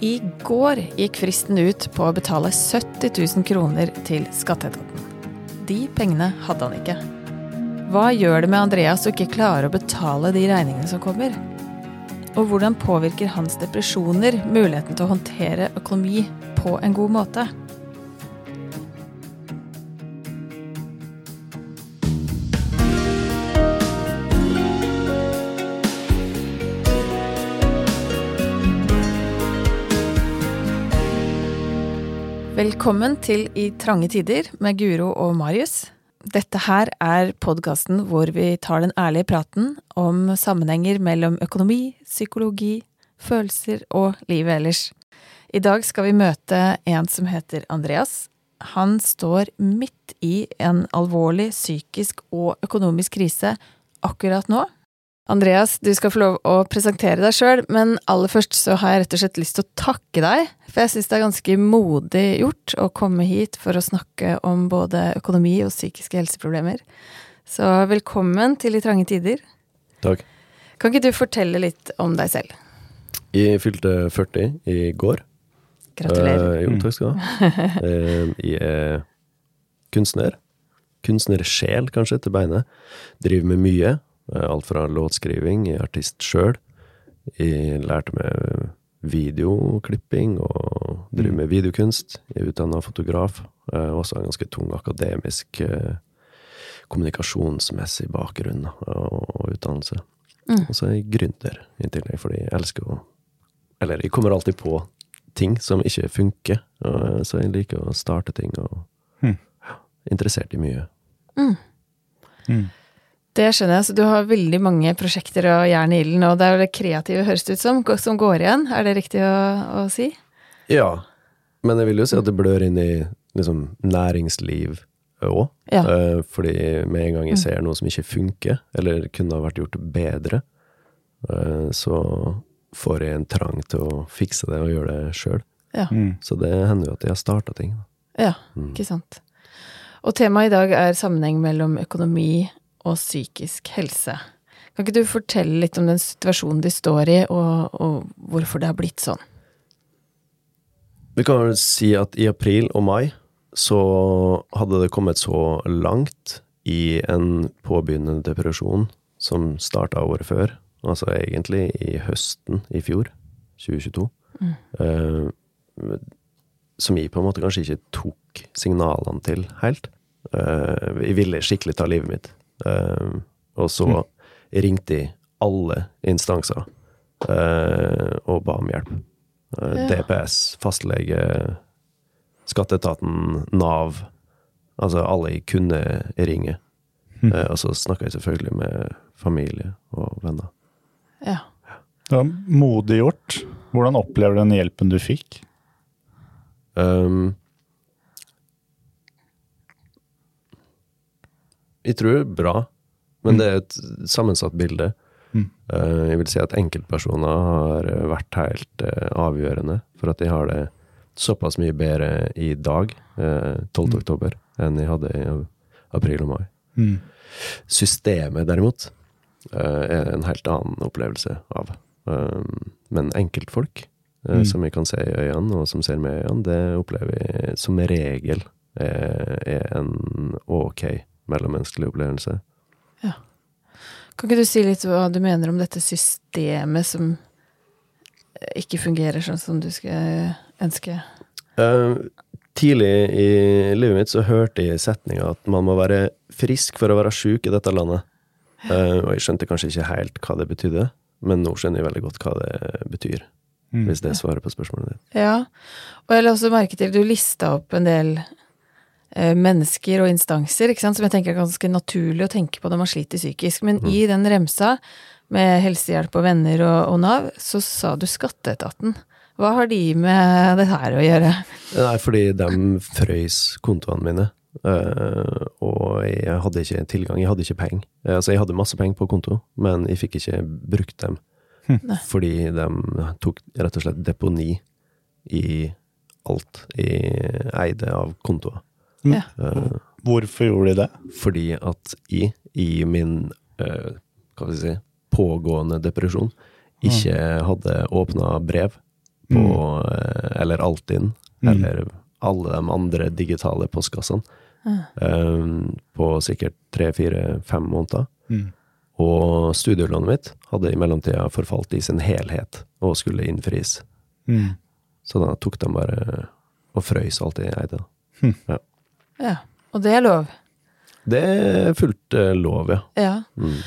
I går gikk fristen ut på å betale 70 000 kroner til skatteetaten. De pengene hadde han ikke. Hva gjør det med Andreas å ikke klare å betale de regningene som kommer? Og hvordan påvirker hans depresjoner muligheten til å håndtere økonomi på en god måte? Velkommen til I trange tider med Guro og Marius. Dette her er podkasten hvor vi tar den ærlige praten om sammenhenger mellom økonomi, psykologi, følelser og livet ellers. I dag skal vi møte en som heter Andreas. Han står midt i en alvorlig psykisk og økonomisk krise akkurat nå. Andreas, du skal få lov å presentere deg sjøl, men aller først så har jeg rett og slett lyst til å takke deg, for jeg syns det er ganske modig gjort å komme hit for å snakke om både økonomi og psykiske helseproblemer. Så velkommen til I trange tider. Takk. Kan ikke du fortelle litt om deg selv? Jeg fylte 40 i går. Gratulerer. Uh, jo, takk skal du ha. uh, jeg er kunstner. Kunstnersjel, kanskje, til beinet. Driver med mye. Eh, alt fra låtskriving, er artist sjøl. Lærte meg videoklipping og driver med videokunst. Jeg er utdanna fotograf. Eh, også en ganske tung akademisk eh, kommunikasjonsmessig bakgrunn og, og utdannelse. Mm. Og så er jeg gründer i tillegg, fordi jeg elsker å Eller jeg kommer alltid på ting som ikke funker, så jeg liker å starte ting og Mm. interessert i mye. Mm. Mm. Det skjønner jeg, så du har veldig mange prosjekter og jern i ilden, og det er jo det kreative, høres det ut som, som går igjen. Er det riktig å, å si? Ja, men jeg vil jo si at det blør inn i liksom, næringsliv òg. Ja. Eh, fordi med en gang jeg ser noe som ikke funker, eller kunne ha vært gjort bedre, eh, så får jeg en trang til å fikse det og gjøre det sjøl. Ja. Mm. Så det hender jo at jeg har starta ting. Ja, Mm. ikke sant. Og temaet i dag er sammenheng mellom økonomi og psykisk helse. Kan ikke du fortelle litt om den situasjonen de står i, og, og hvorfor det har blitt sånn? Vi kan vel si at i april og mai så hadde det kommet så langt i en påbegynnende depresjon som starta året før, altså egentlig i høsten i fjor, 2022, eh, som jeg på en måte kanskje ikke tok signalene til helt. Eh, jeg ville skikkelig ta livet mitt. Eh, og så ringte de alle instanser eh, og ba om hjelp. Eh, Ja. DPS, fastlege, skatteetaten, Nav. Altså alle jeg kunne ringe. Eh, og så snakka jeg selvfølgelig med familie og venner. Ja. Det var modig gjort. Hvordan opplever du den hjelpen du fikk? Um, jeg tror bra, men det er et sammensatt bilde. Mm. Uh, jeg vil si at enkeltpersoner har uh, vært helt uh, avgjørende for at de har det såpass mye bedre i dag, uh, 12. oktober, enn jeg hadde i april og mai. Mm. Systemet, derimot, er en helt annen opplevelse av. Men enkeltfolk, Mm. som jeg kan se i øynene, og som ser meg i øynene, det opplever jeg som regel er, en ok mellommenneskelig opplevelse. Kan ikke du si litt hva du mener om dette systemet som ikke fungerer sånn som du skulle ønske? Uh, tidlig i livet mitt så hørte jeg setninga at man må være frisk for å være sjuk i dette landet. Uh, og jeg skjønte kanskje ikke helt hva det betydde, men nå skjønner jeg veldig godt hva det betyr. Mm. Hvis det svarer på spørsmålet ditt. Ja, og jeg la også merke til du lista opp en del mennesker og instanser ikke sant, som jeg tenker er ganske naturlig å tenke på når man sliter psykisk. Men i den remsa med helsehjelp og venner og, og Nav, så sa du Skatteetaten. Hva har de med det her å gjøre? Nei, fordi de frøys kontoene mine. eh, og jeg hadde ikke tilgang, jeg hadde ikke penger. Eh, altså, jeg hadde masse penger på konto, men jeg fikk ikke brukt dem. Hm. Fordi de tok rett og slett deponi i alt jeg eide av kontoer. Mm. Eh, Hvorfor gjorde de det? fordi at jeg, i min uh, hva skal vi si, pågående depresjon, ikke hadde åpna brev på eh, Eller Altinn, Mm. eller alle de andre digitale postkassene. eh, på sikkert tre, fire, fem måneder. Mm. Og studielånet mitt hadde i mellomtida forfalt i sin helhet og skulle innfris. Mm. Så da tok de bare og frøys alt jeg eide. Ja. Og det er lov. Det er fullt eh, lov, ja. Ja. Mm.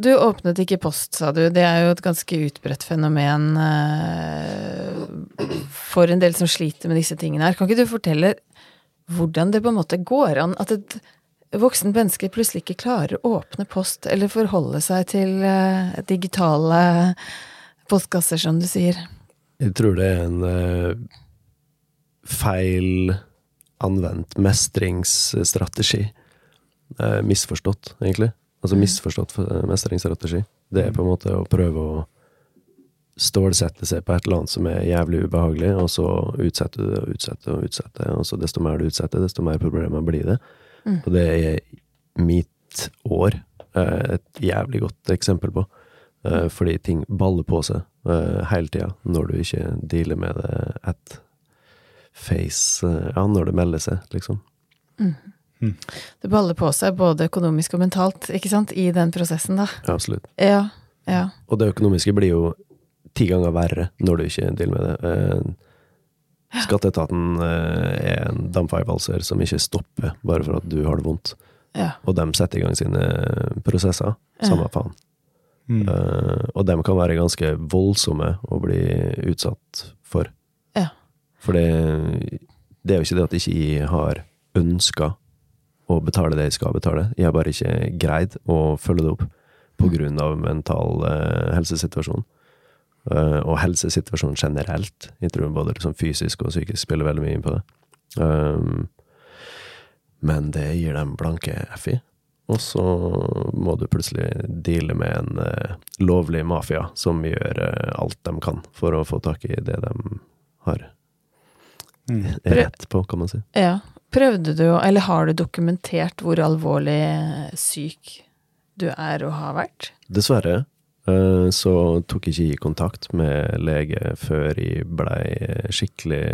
Du åpnet ikke post, sa du. Det er jo et ganske utbredt fenomen eh, for en del som sliter med disse tingene her. Kan ikke du fortelle hvordan det på en måte går an at et voksen menneske plutselig ikke klarer å åpne post eller forholde seg til eh, digitale postkasser, som du sier? Jeg tror det er en eh, feil anvendt mestringsstrategi. Eh, misforstått, egentlig. Altså misforstått eh, mestringsstrategi. Det er på en måte å prøve å stålsette seg på et eller annet som er jævlig ubehagelig, og så utsette og utsette og utsette. Og så desto mer du utsetter, desto mer problemer blir det. Og det er mitt år eh, et jævlig godt eksempel på. Eh, Fordi ting baller på seg hele tida når du ikke dealer med det at face Ja, når det melder seg, liksom. Det baller på seg både økonomisk og mentalt, ikke sant, i den prosessen, da. Ja, absolutt. Ja. Ja. Og det økonomiske blir jo ti ganger verre når du ikke dealer med det. Eh, Skatteetaten eh, er en dampveivalser som ikke stopper bare for at du har det vondt. Ja. Og de setter i gang sine prosesser. Samme faen. Mm. Eh, og de kan være ganske voldsomme å bli utsatt for. For det, det er jo ikke det at ikke jeg har ønska å betale det jeg skal betale. Jeg har bare ikke greid å følge det opp på grunn av mental eh, helsesituasjon. Eh, og helsesituasjonen generelt. Jeg tror både liksom fysisk og psykisk spiller veldig mye inn på det. Um, men det gir dem blanke F i. Og så må du plutselig deale med en uh, lovlig mafia som gjør uh, alt de kan for å få tak i det de har Mm. rett på, kan man si. Ja. Prøvde du, eller har du dokumentert hvor alvorlig syk du er og har vært? Dessverre eh, så tok jeg ikke i kontakt med lege før jeg blei skikkelig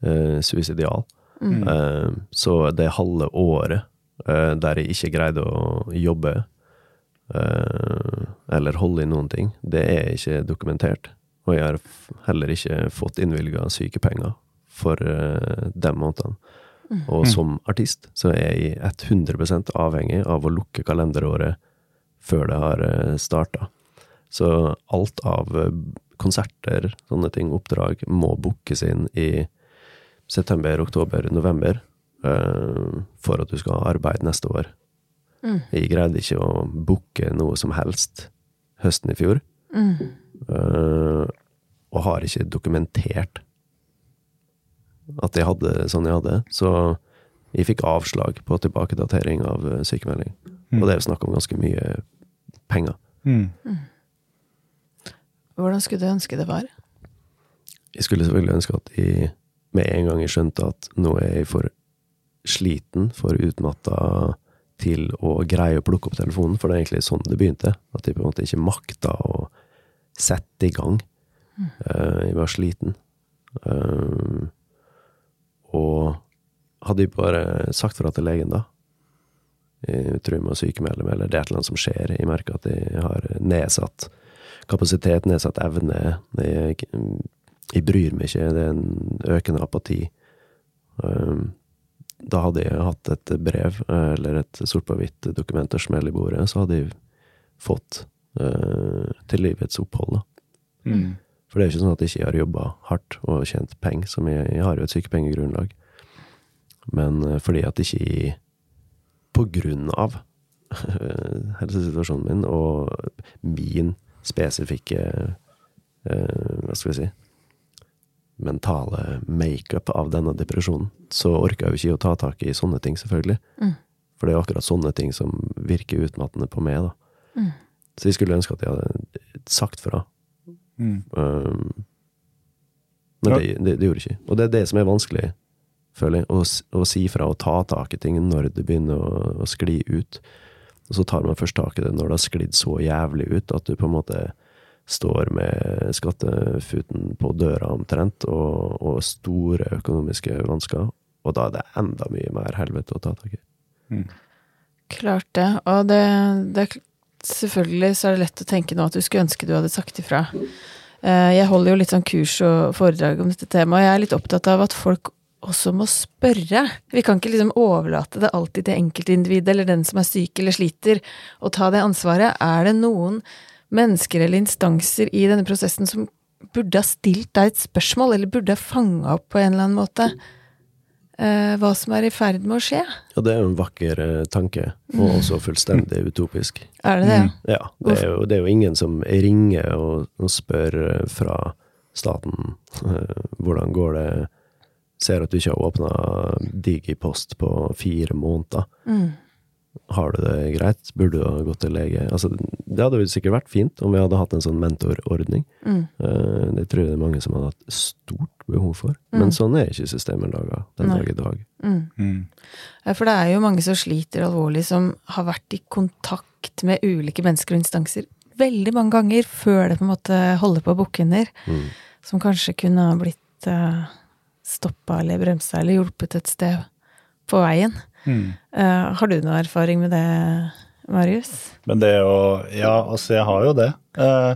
eh, suicidal. Mm. Eh, så det halve året der jeg ikke greide å jobbe eller holde i noen ting, det er ikke dokumentert. Og jeg har heller ikke fått innvilga sykepenger for eh, de månedene. Og som artist så er jeg 100 avhengig av å lukke kalenderåret før det har starta. Så alt av eh, konserter, sånne ting, oppdrag, må bookes inn i september, oktober, november eh, for at du skal ha arbeid neste år. Mm. Jeg greide ikke å booke noe som helst høsten i fjor, Mm. Eh, og har ikke dokumentert at jeg hadde sånn jeg hadde. Så jeg fikk avslag på tilbakedatering av sykemelding. sykemelding. Og det er jo snakk om ganske mye penger. Mm. Hvordan skulle du ønske det var? Jeg skulle selvfølgelig ønske at jeg med en gang jeg skjønte at nå er jeg for sliten, for utmatta til å greie å plukke opp telefonen, for det er egentlig sånn det begynte. At jeg på en måte ikke makta å sette i gang. Uh, jeg var sliten. Uh, og hadde jeg bare sagt fra til legen, da Jeg tror jeg må sykemelde meg, eller det er et eller annet som skjer. Jeg merker at jeg har nedsatt kapasitet, nedsatt evne. Jeg, jeg bryr meg ikke. Det er en økende apati. Um, da hadde jeg hatt et brev, eller et sort på hvitt dokument og smell i bordet, så hadde jeg fått til livets opphold. Mm. For det er jo ikke sånn at jeg ikke har jobba hardt og tjent penger, som jeg, jeg har jo et sykepengegrunnlag. Men eh, fordi at ikke jeg, på grunn av helsesituasjonen min og min spesifikke eh, Hva skal vi si mentale makeup av denne depresjonen, så orker jeg jo ikke å ta tak i sånne ting, selvfølgelig. Mm. For det er akkurat sånne ting som virker utmattende på meg, da. Mm. Så jeg skulle ønske at jeg hadde sagt fra. Mm. Um, men Ja. det, det, det gjorde jeg ikke. Og det er det som er vanskelig, føler jeg. Å, å si fra og ta tak i ting når det begynner å, å skli ut. Og så tar man først tak i det når det har sklidd så jævlig ut at du på en måte står med skattefuten på døra omtrent, og, og store økonomiske vansker. Og da er det enda mye mer helvete å ta tak i. Klart det. Og det, det Selvfølgelig så er det lett å tenke nå at du skulle ønske du hadde sagt ifra. Eh, Jeg holder jo litt sånn kurs og foredrag om dette temaet, og jeg er litt opptatt av at folk også må spørre. Vi kan ikke liksom overlate det alltid til enkeltindividet eller den som er syk eller sliter, å ta det ansvaret. Er det noen mennesker eller instanser i denne prosessen som burde ha stilt deg et spørsmål, eller burde ha fanga opp på en eller annen måte hva som er i ferd med å skje? Ja, det er jo en vakker eh, tanke, og også fullstendig utopisk. Er det det? Mm. ja? Det er, jo, det er jo ingen som ringer og, og spør eh, fra staten eh, hvordan går det Ser at du ikke har åpna Digipost på fire måneder. Mm. Har du det greit? Burde du ha gått til lege? Altså, det hadde jo sikkert vært fint om vi hadde hatt en sånn mentorordning. Mm. Eh, Det tror jeg det er mange som hadde hatt stort behov for. Mm. Men sånn er ikke systemet laga den Nei. dag i dag. Mm. Mm. For det er jo mange som sliter alvorlig, som har vært i kontakt med ulike mennesker og instanser veldig mange ganger før det på en måte holder på å bukke under. Mm. Som kanskje kunne ha blitt uh, stoppa eller bremsa eller hjulpet et sted på veien. Mm. Uh, har du noe erfaring med det, Marius? Men det å Ja, altså, jeg har jo det. Uh,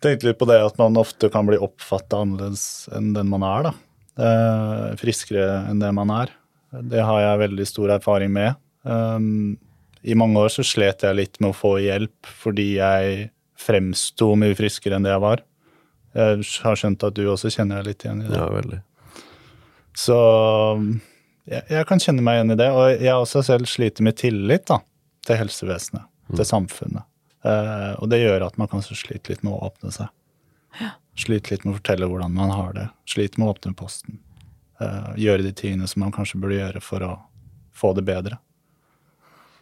Jeg tenkte litt på det at man ofte kan bli oppfatta annerledes enn den man er, da. Uh, Friskere enn det man er. Det har jeg veldig stor erfaring med. Um, I mange år så slet jeg litt med å få hjelp fordi jeg fremsto mye friskere enn det jeg var. Jeg har skjønt at du også kjenner deg litt igjen i det. Ja, veldig. Så jeg, jeg kan kjenne meg igjen i det. Og jeg også selv sliter med tillit da, til helsevesenet, til samfunnet. Uh, og det gjør at man kanskje sliter litt med å åpne seg. Sliter litt med å fortelle hvordan man har det. Sliter med å åpne posten. Uh, gjøre de tingene som man kanskje burde gjøre for å få det bedre.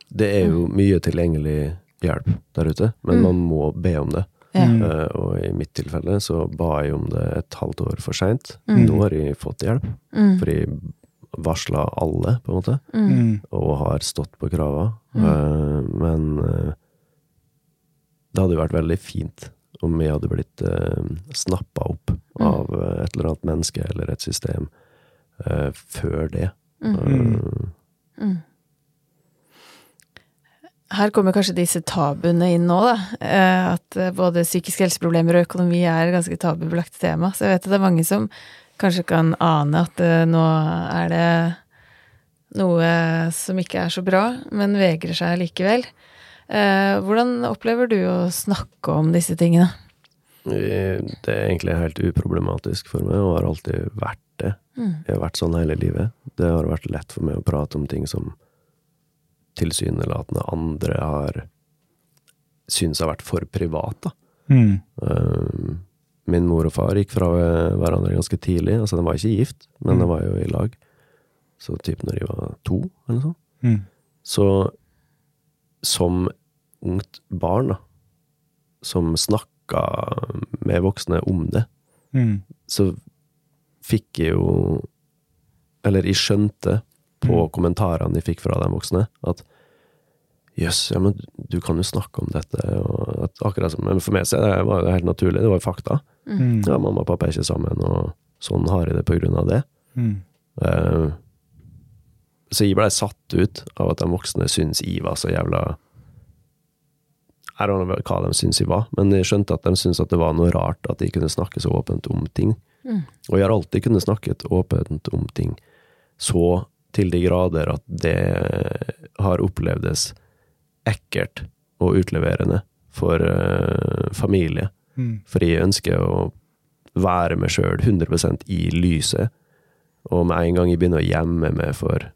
Det er jo mye tilgjengelig hjelp der ute, men Mm. man må be om det. Ja. Mm. Eh, og i mitt tilfelle så ba jeg om det et halvt år for seint. Mm. Nå har jeg fått hjelp, Mm. for jeg varsla alle, på en måte, Mm. Og har stått på krava. Eh, men eh, det hadde jo vært veldig fint om vi hadde blitt uh, snappa opp Mm. av eh, et eller annet menneske eller et system eh, før det. Mm. Eh, Mm. Her kommer kanskje disse tabuene inn nå, da. Eh, At eh, både psykiske helseproblemer og økonomi er ganske tabubelagt tema. Så jeg vet at det er mange som kanskje kan ane at eh, nå er det noe som ikke er så bra, men vegrer seg likevel. Eh, Hvordan opplever du å snakke om disse tingene? Eh, Det er egentlig helt uproblematisk for meg, og har alltid vært det. Mm. Jeg har vært sånn hele livet. Det har vært lett for meg å prate om ting som tilsynelatende andre har syns har vært for privat, da. Mm. Eh, Min mor og far gikk fra hverandre ganske tidlig. Altså, de var ikke gift, men Mm. de var jo i lag. Så typ når de var to, eller noe sånt. Mm. Så som ungt barn, da, som snakka med voksne om det, Mm. så fikk jeg jo Eller jeg skjønte på Mm. kommentarene jeg fikk fra de voksne, at jøss, ja, men du kan jo snakke om dette, og at akkurat som Men for meg så var det helt naturlig, det var jo fakta. Mm. Ja, mamma og pappa er ikke sammen, og sånn har jeg det på grunn av det. Mm. Uh, så jeg blei satt ut av at de voksne syns jeg var så jævla Jeg vet ikke hva de syns jeg var, men jeg skjønte at de syntes at det var noe rart at jeg kunne snakke så åpent om ting. Mm. Og jeg har alltid kunnet snakket åpent om ting, så til de grader at det har opplevdes ekkelt og utleverende for uh, familie. Mm. For jeg ønsker å være meg sjøl 100% i lyset. Og med en gang jeg begynner å gjemme meg for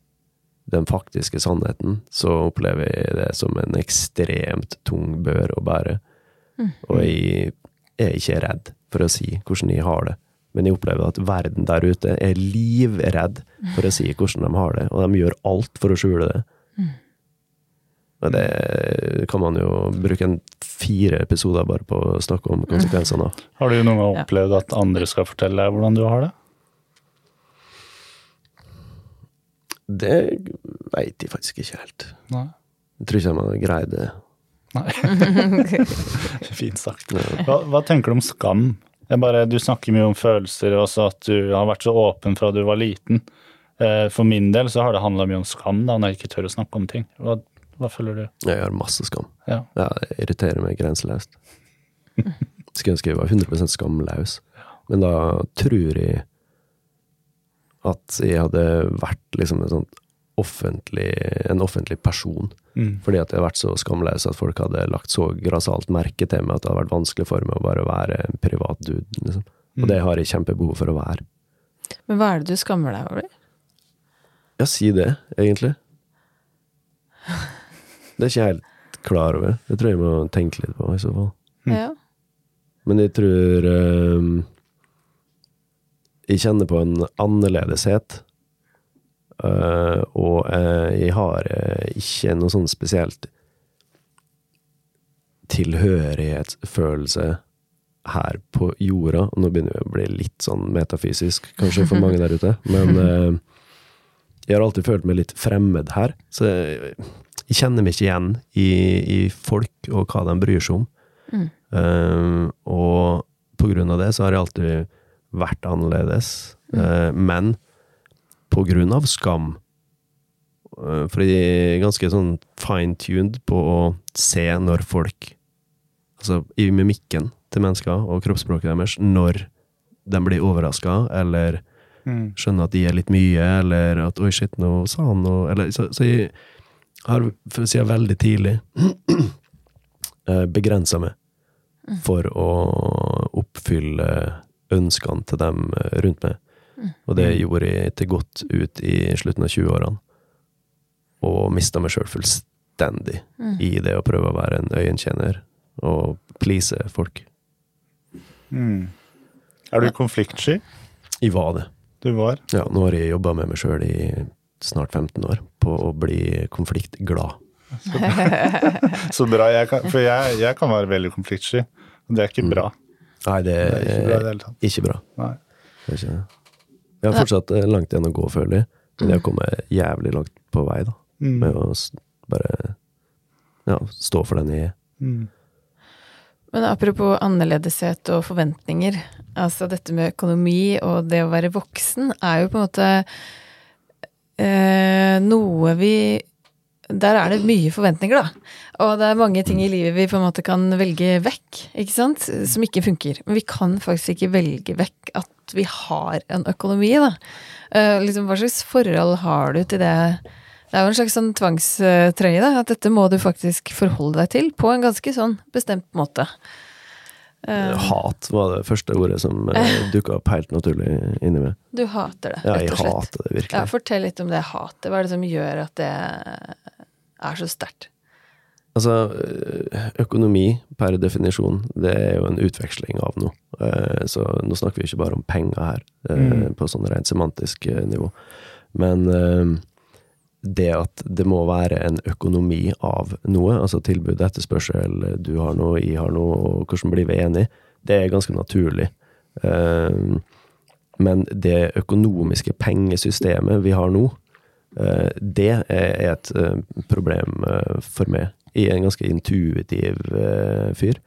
den faktiske sannheten, så opplever jeg det som en ekstremt tung bør å bære. Og jeg er ikke redd for å si hvordan jeg har det. Men jeg opplever at verden der ute er livredd for å si hvordan de har det, og de gjør alt for å skjule det. Og det kan man jo bruke en fire episoder bare på å snakke om konsekvensene av. Har du noen gang opplevd at andre skal fortelle deg hvordan du har det? Det veit jeg faktisk ikke helt. Nei. Jeg tror ikke de hadde greid det Fint sagt. Hva, hva tenker du om skam? Jeg bare, du snakker mye om følelser, og at du har vært så åpen fra du var liten. Eh, For min del så har det handla mye om skam, da, når jeg ikke tør å snakke om ting. Hva, hva føler du? Jeg har masse skam. Ja. Ja, det irriterer meg grenseløst. Skulle ønske jeg var 100% skamløs. Men da tror jeg at jeg hadde vært liksom en sånn offentlig, en offentlig person. Mm. Fordi at jeg hadde vært så skamløs at folk hadde lagt så grassat merke til meg at det hadde vært vanskelig for meg å bare være en privat dude. Liksom. Og det har jeg kjempebehov for å være. Men hva er det du skammer deg over? Ja, si det, egentlig. Det er ikke jeg helt klar over. Det tror jeg må tenke litt på, i så fall. Mm. Ja. Men jeg tror um, Jeg kjenner på en annerledeshet. Uh, og uh, jeg har uh, ikke noe sånn spesielt tilhørighetsfølelse her på jorda. Og nå begynner jeg å bli litt sånn metafysisk, kanskje, for mange der ute. Men jeg har alltid følt meg litt fremmed her. Så jeg, jeg kjenner meg ikke igjen i, i folk og hva de bryr seg om. Mm. Uh, og på grunn av det så har jeg alltid vært annerledes. Eh, men på grunn av skam Uh, For jeg er ganske sånn fine-tuned på å se når folk Altså i mimikken til mennesker og kroppsspråket deres, når de blir overraska, eller Mm. skjønner at de er litt mye, eller at 'oi, shit, nå sa han noe' eller, så, så jeg har for å si det, veldig tidlig begrensa meg for å oppfylle ønskene til dem eh, rundt meg. Og det gjorde jeg til godt ut i slutten av 20-årene. Og mista meg sjøl fullstendig i det å prøve å være en øyentjener og please folk. Mm. Er du konfliktsky? Jeg var det. Du var? Ja, nå har jeg jobba med meg sjøl i snart 15 år på å bli konfliktglad. Så bra. Jeg kan, for jeg, jeg kan være veldig konfliktsky. Og det er ikke bra. Nei, det Det er ikke bra det er ikke bra. Nei. Det er ikke. Jeg har fortsatt eh, langt igjen å gå, føler jeg. Men jeg har kommet jævlig langt på vei, da. Mm. Med å bare ja, stå for den jeg er. Mm. Men apropos annerledeshet og forventninger. Altså dette med økonomi og det å være voksen er jo på en måte eh, noe vi Der er det mye forventninger, da. Og det er mange ting i livet vi på en måte kan velge vekk, ikke sant? Som ikke funker. Men vi kan faktisk ikke velge vekk at vi har en økonomi, da. Eh, liksom, hva slags forhold har du til det? Det er jo en slags sånn tvangstrøye, da. At dette må du faktisk forholde deg til på en ganske sånn bestemt måte. Eh, Hat var det første ordet som uh, dukka opp helt naturlig inni meg. du hater det, Ja, rett og slett. Ja, jeg hater det Ja, virkelig. fortell litt om det hatet. Hva er det som gjør at det er så sterkt? Altså, økonomi per definisjon, det er jo en utveksling av noe. Eh, Så nå snakker vi ikke bare om penger her, eh, Mm. på sånn rent semantisk eh, nivå. Men eh, det at det må være en økonomi av noe, altså tilbud, etterspørsel, du har noe, jeg har noe, og hvordan blir vi enige, det er ganske naturlig. Eh, Men det økonomiske pengesystemet vi har nå, eh, det er et eh, problem for meg. Jeg er en ganske intuitiv fyr,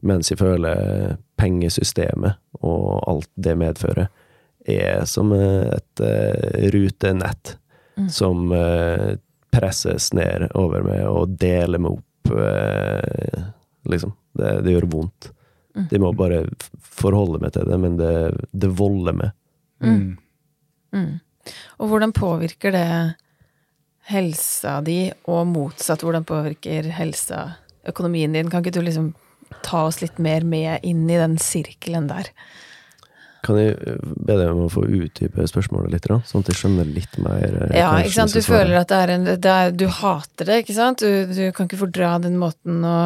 mens jeg føler pengesystemet og alt det medfører, er som et eh, rutenett som eh, presses ned over meg og deler meg opp, eh, liksom. Det, det gjør vondt. de må bare forholde meg til det, men det, det volder meg. Mm. Mm. Og hvordan påvirker det helsa di, og motsatt, hvordan påvirker helsa økonomien din? Kan ikke du liksom ta oss litt mer med inn i den sirkelen der? Kan jeg eh, be deg om å få utdype spørsmålet litt, da, sånn at jeg skjønner litt mer? eh, Ja, ikke sant. Du føler at det er en det er, Du hater det, ikke sant? Du, du kan ikke fordra den måten å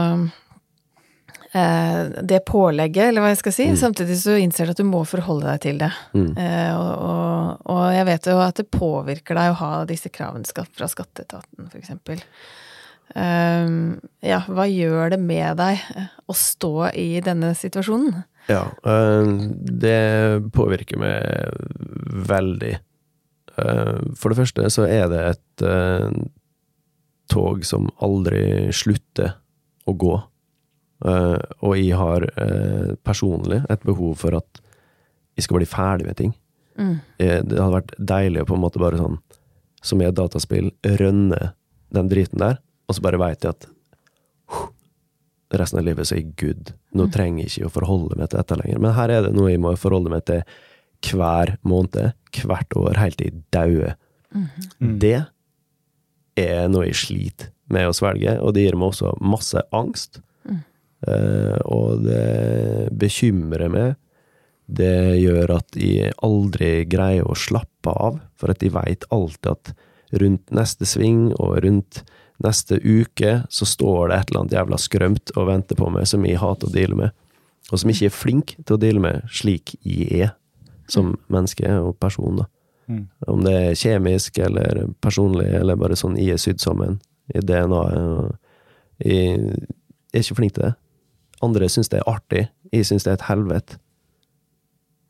eh, Det pålegget, eller hva jeg skal si. Samtidig så innser du at du må forholde deg til det. Mm. Eh, og, og, og jeg vet jo at det påvirker deg å ha disse kravene fra skatteetaten, eksempel. Um, ja, hva gjør det med deg eh, å stå i denne situasjonen? Ja, eh, det påvirker meg veldig. Eh, For det første så er det et eh, tog som aldri slutter å gå. Og jeg har personlig et behov for at jeg skal bli ferdig med ting. Mm. Det hadde vært deilig å på en måte bare sånn, som i et dataspill, rønne den driten der, og så bare veit jeg at resten av livet så er jeg good. Nå trenger jeg ikke å forholde meg til dette lenger. Men her er det noe jeg må forholde meg til hver måned, hvert år, helt til jeg dauer. Mm. Det er noe jeg sliter med å svelge, og det gir meg også masse angst. Eh, og det bekymrer meg. Det gjør at jeg aldri greier å slappe av, for at jeg veit alltid at rundt neste sving og rundt neste uke så står det et eller annet jævla skrømt og venter på meg som jeg hater å deale med, og som ikke er flink til å deale med slik jeg er som menneske og person. da. Mm. Om det er kjemisk eller personlig, eller bare sånn jeg er sydd sammen i DNA-et. Jeg er ikke flink til det. Andre syns det er artig, jeg syns det er et helvete.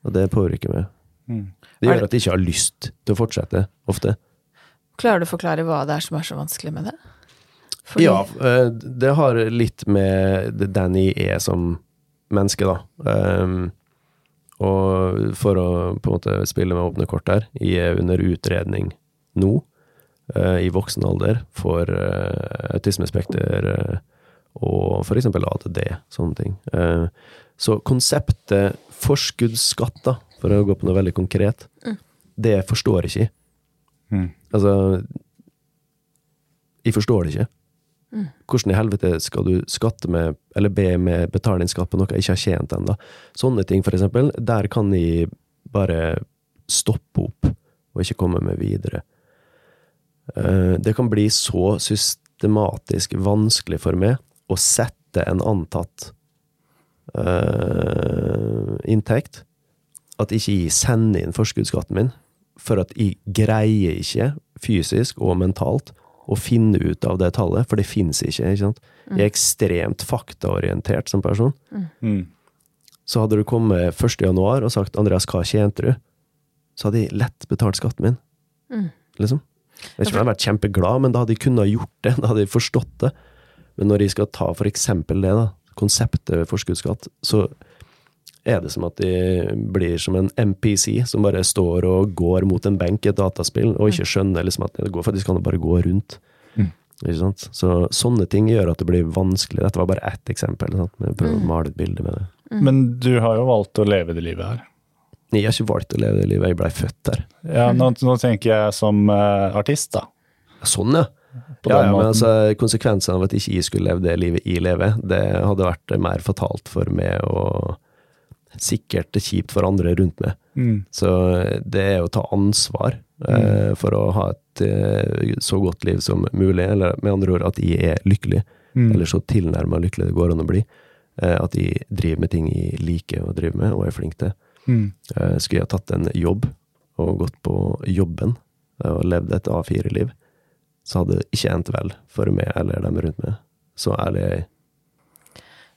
Og det påvirker meg. Mm. Det gjør at jeg ikke har lyst til å fortsette, ofte. Klarer du å forklare hva det er som er så vanskelig med det? Fordi- Ja, eh, det har litt med Danny er som menneske, da. Um, og for å på en måte spille med åpne kort her, jeg er under utredning nå, uh, i voksen alder, for uh, autismespekter uh, og eksempel ADD, sånne ting. Uh, så konseptet forskuddsskatt, da, for å gå på noe veldig konkret, det forstår ikke jeg. Mm. Altså Jeg forstår det ikke. Hvordan i helvete skal du skatte med, eller be med betale inn skatt på noe jeg ikke har tjent ennå? Sånne ting, for eksempel. Der kan jeg bare stoppe opp, og ikke komme meg videre. Eh, Det kan bli så systematisk vanskelig for meg å sette en antatt eh, inntekt at ikke jeg sender inn forskuddsskatten min, for at jeg greier ikke, fysisk og mentalt, å finne ut av det tallet, for det fins ikke. ikke sant? Jeg er ekstremt faktaorientert som person. Mm. Så hadde du kommet 1. januar og sagt 'Andreas, hva tjente du?' så hadde jeg lett betalt skatten min. Mm. Liksom. Jeg vet ikke om jeg hadde vært kjempeglad, men da hadde jeg kunnet gjort det. Da hadde jeg forstått det. Men når jeg skal ta for eksempel det, da, konseptet forskuddsskatt, så er det som at de blir som en MPC som bare står og går mot en benk i et dataspill, og ikke skjønner liksom at det går faktisk an å bare gå rundt. Mm. Ikke sant? Så sånne ting gjør at det blir vanskelig. Dette var bare ett eksempel. Sant? Men jeg prøver å male et bilde med det. Men du har jo valgt å leve det livet her. Jeg har ikke valgt å leve det livet, jeg blei født der. Ja, nå, nå tenker jeg som uh, artist, da. Sånn, ja. På ja, den ja men altså, konsekvensene av at ikke jeg skulle leve det livet jeg lever, det hadde vært mer fatalt for meg og sikkert kjipt for andre rundt meg. Mm. Så det er å ta ansvar eh, for å ha et eh, så godt liv som mulig, eller med andre ord at jeg er lykkelig, Mm. eller så tilnærma lykkelig det går an å bli. Eh, at jeg driver med ting jeg liker å drive med, og er flink til. Mm. Eh, skulle jeg ha tatt en jobb, og gått på jobben, eh, og levd et A4-liv, så hadde det ikke endt vel for meg eller dem rundt meg. Så ærlig er jeg.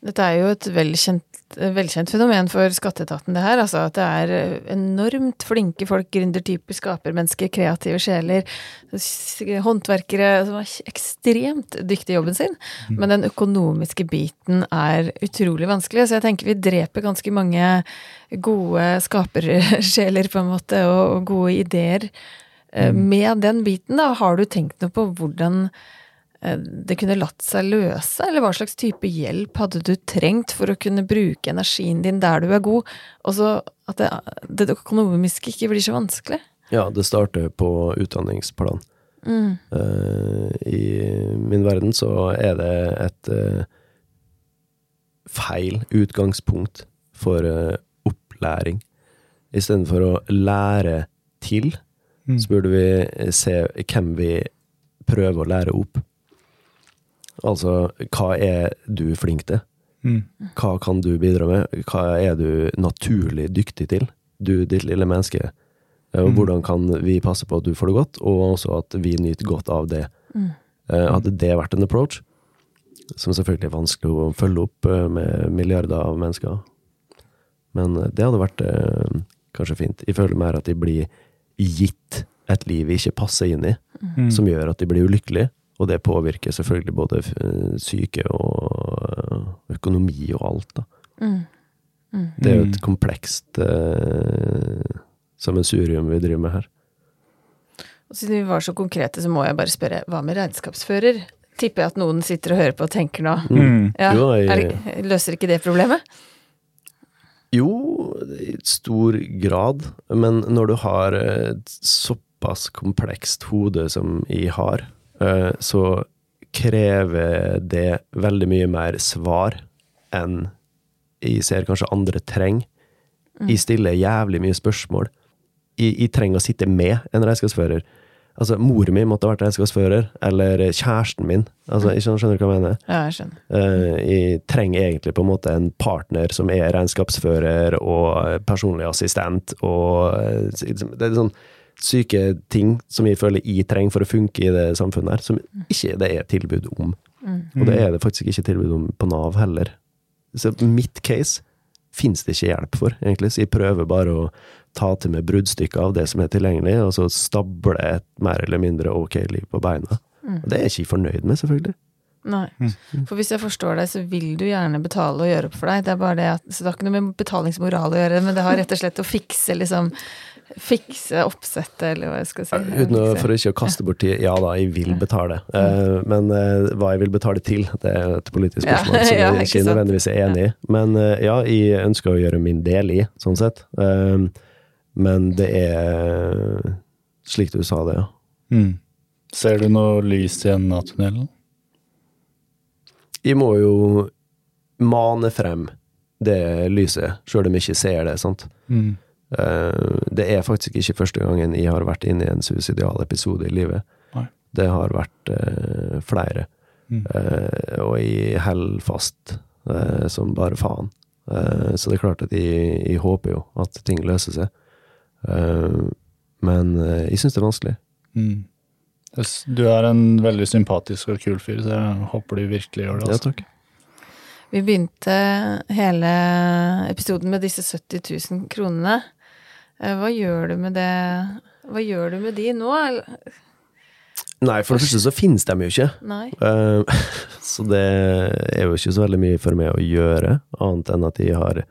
Dette er jo et velkjent, velkjent fenomen for skatteetaten, det her. Altså at det er enormt flinke folk, gründertyper, skapermennesker, kreative sjeler, håndverkere som er ekstremt dyktige i jobben sin. Men den økonomiske biten er utrolig vanskelig, så jeg tenker vi dreper ganske mange gode skapersjeler, på en måte, og, gode ideer. Eh, Med den biten, da, har du tenkt noe på hvordan eh, det kunne latt seg løse, eller hva slags type hjelp hadde du trengt for å kunne bruke energien din der du er god, og så at det, det økonomiske ikke blir så vanskelig? Ja, det starter på utdanningsplan. Mm. Uh, I min verden så er det et uh, feil utgangspunkt for uh, opplæring. Istedenfor å lære til, Mm. så burde vi se hvem vi prøver å lære opp. Altså, hva er du flink til? Mm. Hva kan du bidra med? Hva er du naturlig dyktig til? Du, ditt lille menneske. Eh, Mm. hvordan kan vi passe på at du får det godt, og også at vi nyter godt av det. Mm. Hadde det vært en approach, som selvfølgelig er vanskelig å følge opp eh, med milliarder av mennesker, men eh, det hadde vært eh, kanskje fint. Jeg føler mer at de blir gitt et liv vi ikke passer inn i, Mm. som gjør at de blir ulykkelige, Og det påvirker selvfølgelig både psyke syke og eh, økonomi og alt, da. Mm. Mm. Det er jo Mm. et komplekst eh, sammensurium vi driver med her. Og siden vi var så konkrete, så må jeg bare spørre, hva med regnskapsfører? Tipper jeg at noen sitter og hører på og tenker nå. Mm. Ja, Jo, jeg- er det, løser ikke det problemet? Jo, i stor grad, men når du har et såpass komplekst hode som jeg har, eh, så krever det veldig mye mer svar enn jeg ser kanskje andre trenger. Jeg stiller jævlig mye spørsmål. Jeg, jeg trenger å sitte med en regnskapsfører. Altså, mor mi måtte ha vært regnskapsfører, eller kjæresten min. Altså, jeg skjønner, skjønner du hva jeg mener? Ja, jeg skjønner. Uh, Jeg trenger egentlig på en måte en partner som er regnskapsfører og personlig assistent og eh, Det er sånn syke ting som vi føler jeg trenger for å funke i det samfunnet her, som ikke det er tilbud om. Og det er det faktisk ikke tilbud om på Nav heller. Så mitt case fins det ikke hjelp for, egentlig, så jeg prøver bare å ta til meg bruddstykker av det som er tilgjengelig, og så stable et mer eller mindre ok liv på beina. Og det er jeg ikke fornøyd med, selvfølgelig. Nei. For hvis jeg forstår deg, så vil du gjerne betale og gjøre opp for deg. Det er bare det at, så det har ikke noe med betalingsmoral å gjøre, men det har rett og slett å fikse liksom Fikse oppsettet, eller hva jeg skal si. Uten å, for ikke å kaste bort tid, ja da, jeg vil betale. Uh, men uh, hva jeg vil betale til, det er et politisk Ja, spørsmål som jeg ikke ikke nødvendigvis er enig i. Men uh, ja, jeg ønsker å gjøre min del i, sånn sett. Men det er slik du sa det, ja. Mm. Ser du noe lys i enden av tunnelen? Jeg må jo mane frem det lyset, sjøl om jeg ikke ser det, sant. Mm. Eh, Det er faktisk ikke første gangen jeg har vært inne i en suicidal episode i livet. Nei. Det har vært eh, flere. Mm. Eh, og jeg holder fast som bare faen. Eh, så det er klart at jeg, jeg håper jo at ting løser seg. Eh, men jeg syns det er vanskelig. Mm. Du er en veldig sympatisk og kul fyr, så jeg håper du virkelig gjør det. Ja, Altså. takk. Vi begynte hele episoden med disse 70 000 kronene. Eh, Hva gjør du med det Hva gjør du med de nå? Nei, for det første så finnes de jo ikke. Nei? Eh, så det er jo ikke så veldig mye for meg å gjøre, annet enn at jeg har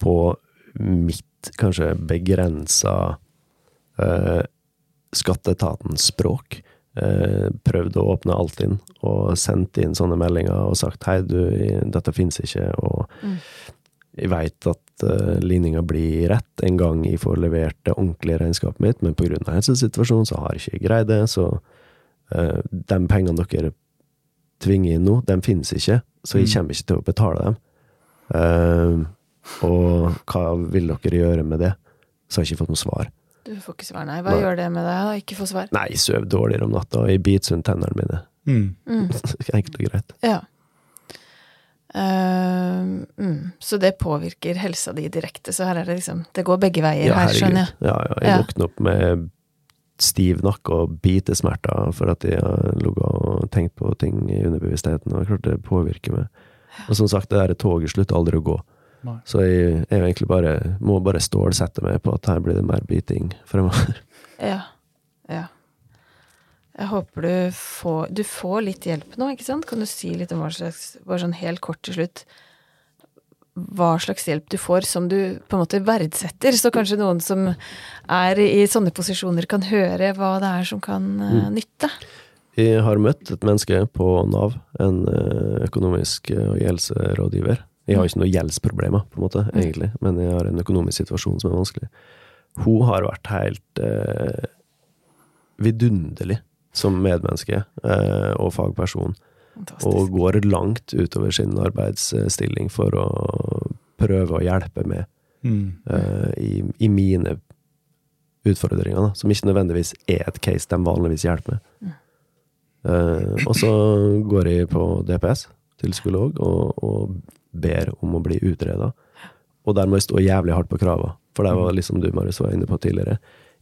på mitt kanskje begrensa uh, skatteetatens språk eh, prøvd å åpne Altinn og sendt inn sånne meldinger og sagt hei, du, dette finnes ikke, og Mm. Jeg veit at uh, ligninga blir rett en gang jeg får levert det ordentlige regnskapet mitt, men pga. helsesituasjonen så har jeg ikke greid det, så uh, de pengene dere tvinger inn nå, de finnes ikke, så jeg Mm. kommer ikke til å betale dem. Uh, og hva vil dere gjøre med det? Så har jeg ikke fått noe svar. Du får ikke svar, nei. Hva Nei. gjør det med deg å ikke få svar? Nei, jeg sover dårligere om natta, og jeg biter sunt tennene mine. Mm. Mm. Enkelt og greit. Ja. Eh, mm. Så det påvirker helsa di direkte, så her er det liksom Det går begge veier Ja, her, skjønner jeg. Ja, ja, jeg Ja. våkner opp med stiv nakke og bitesmerter for at jeg har ligget og tenkt på ting i underbevisstheten, og klart det påvirker meg. Og som sagt, det der toget slutter aldri å gå. Nei. Så jeg, jeg egentlig bare, må bare stålsette meg på at her blir det mer biting fremover. Ja. Jeg håper du får Du får litt hjelp nå, ikke sant? Kan du si litt om hva slags Bare sånn helt kort til slutt Hva slags hjelp du får som du på en måte verdsetter, så kanskje noen som er i sånne posisjoner, kan høre hva det er som kan eh, nytte. Jeg har møtt et menneske på Nav, en eh, økonomisk eh, og gjeldsrådgiver. Jeg har ikke noe gjeldsproblemer, på en måte, egentlig, men jeg har en økonomisk situasjon som er vanskelig. Hun har vært helt eh, vidunderlig som medmenneske eh, og fagperson, og går langt utover sin arbeidsstilling for å prøve å hjelpe med Mm. eh, i, i mine utfordringer, da, som ikke nødvendigvis er et case de vanligvis hjelper med. Eh, og så går jeg på DPS til psykolog og, og ber om å bli utreda. Og der må jeg stå jævlig hardt på krava, for det var liksom du, Marius, var inne på tidligere.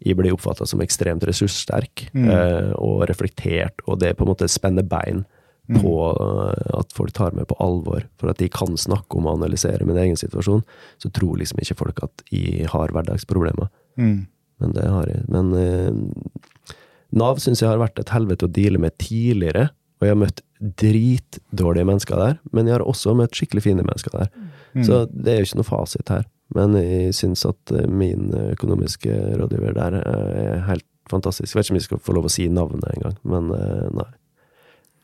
Jeg blir oppfatta som ekstremt ressurssterk Mm. eh, og reflektert, og det på en måte spenner bein på eh, at folk tar meg på alvor. For at de kan snakke om og analysere min egen situasjon, så tror liksom ikke folk at jeg har hverdagsproblemer. Mm. Men det har jeg. Men eh, Nav syns jeg har vært et helvete å deale med tidligere, og jeg har møtt dritdårlige mennesker der, men jeg har også møtt skikkelig fine mennesker der. Mm. Så det er jo ikke noe fasit her. Men jeg syns at eh, min økonomiske rådgiver der eh, er helt fantastisk. Jeg vet ikke om jeg skal få lov å si navnet engang, men eh, nei.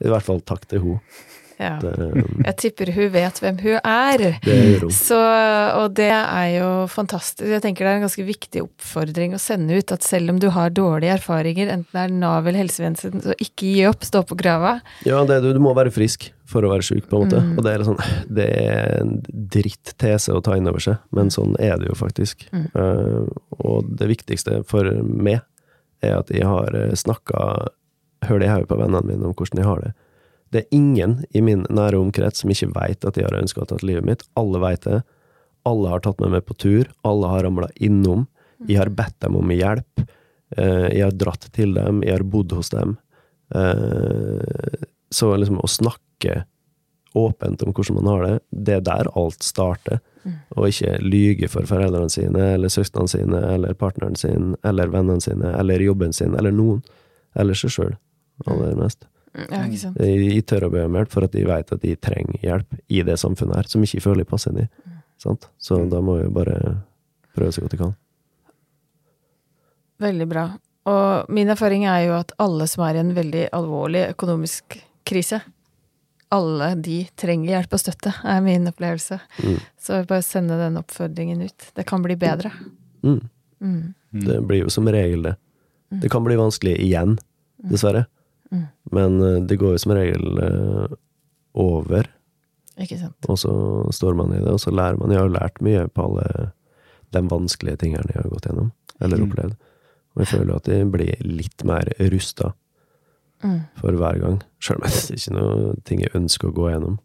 I hvert fall takk til henne. Ja. Det, Jeg tipper hun vet hvem hun er. det. Så, og det er jo fantastisk. Jeg tenker det er en ganske viktig oppfordring å sende ut at selv om du har dårlige erfaringer, enten det er Nav eller helsevesen, så ikke gi opp, stå på grava. Ja, det, du, du må være frisk for å være syk, på en måte. Mm. Og det er, sånn, det er en dritt-tese å ta inn over seg, men sånn er det jo faktisk. Mm. Uh, og det viktigste for meg er at jeg har snakka høl i hodet på vennene mine om hvordan jeg har det. Det er ingen i min nære omkrets som ikke veit at jeg har ønska å ta livet mitt. Alle veit det. Alle har tatt meg med på tur. Alle har ramla innom. Jeg har bedt dem om hjelp. Eh, Jeg har dratt til dem. Jeg har bodd hos dem. Eh, Så liksom å snakke åpent om hvordan man har det, det er der alt starter. Og ikke lyge for foreldrene sine, eller søstrene sine, eller partneren sin, eller vennene sine, eller jobben sin, eller noen. Eller seg sjøl, aller mest. Ja, ikke sant. De tør å be om hjelp, for at de vet at de trenger hjelp i det samfunnet her, som ikke føler de passer inn i. Sant? Så da må vi bare prøve så godt vi kan. Veldig bra. Og min erfaring er jo at alle som er i en veldig alvorlig økonomisk krise, alle de trenger hjelp og støtte, er min opplevelse. Mm. Så bare sende den oppfordringen ut. Det kan bli bedre. Mm. Mm. Det blir jo som regel det. Det kan bli vanskelig igjen, dessverre. Mm. Men eh, det går jo som regel eh, over, Ikke sant. og så står man i det, og så lærer man. Jeg har jo lært mye på alle de vanskelige tingene jeg har gått gjennom, eller Mm. opplevd. Og jeg føler at jeg blir litt mer rusta Mm. for hver gang. Sjøl om det er ikke noe ting jeg ønsker å gå gjennom.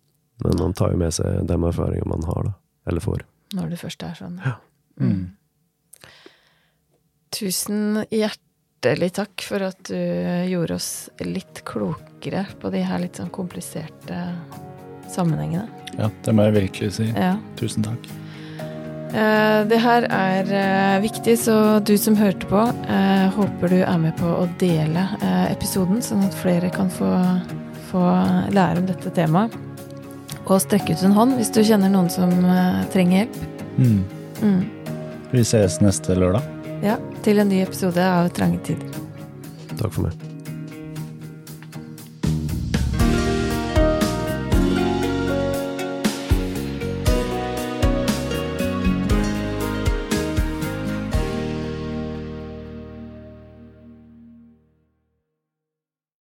Men man tar jo med seg de erfaringene man har, da. Eller får. Når det først er sånn. Ja. Mm. Tusen hjertelig takk for at du gjorde oss litt klokere på de her litt sånn kompliserte sammenhengene. Ja, det må jeg virkelig si. Ja. Tusen takk. Eh, Det her er eh, viktig, så du som hørte på, eh, håper du er med på å dele eh, episoden, sånn at flere kan få, få lære om dette temaet. Og strekke ut en hånd hvis du kjenner noen som eh, trenger hjelp. Mm. Mm. Vi ses neste lørdag. Ja, til en ny episode av Trange tider. Takk for meg.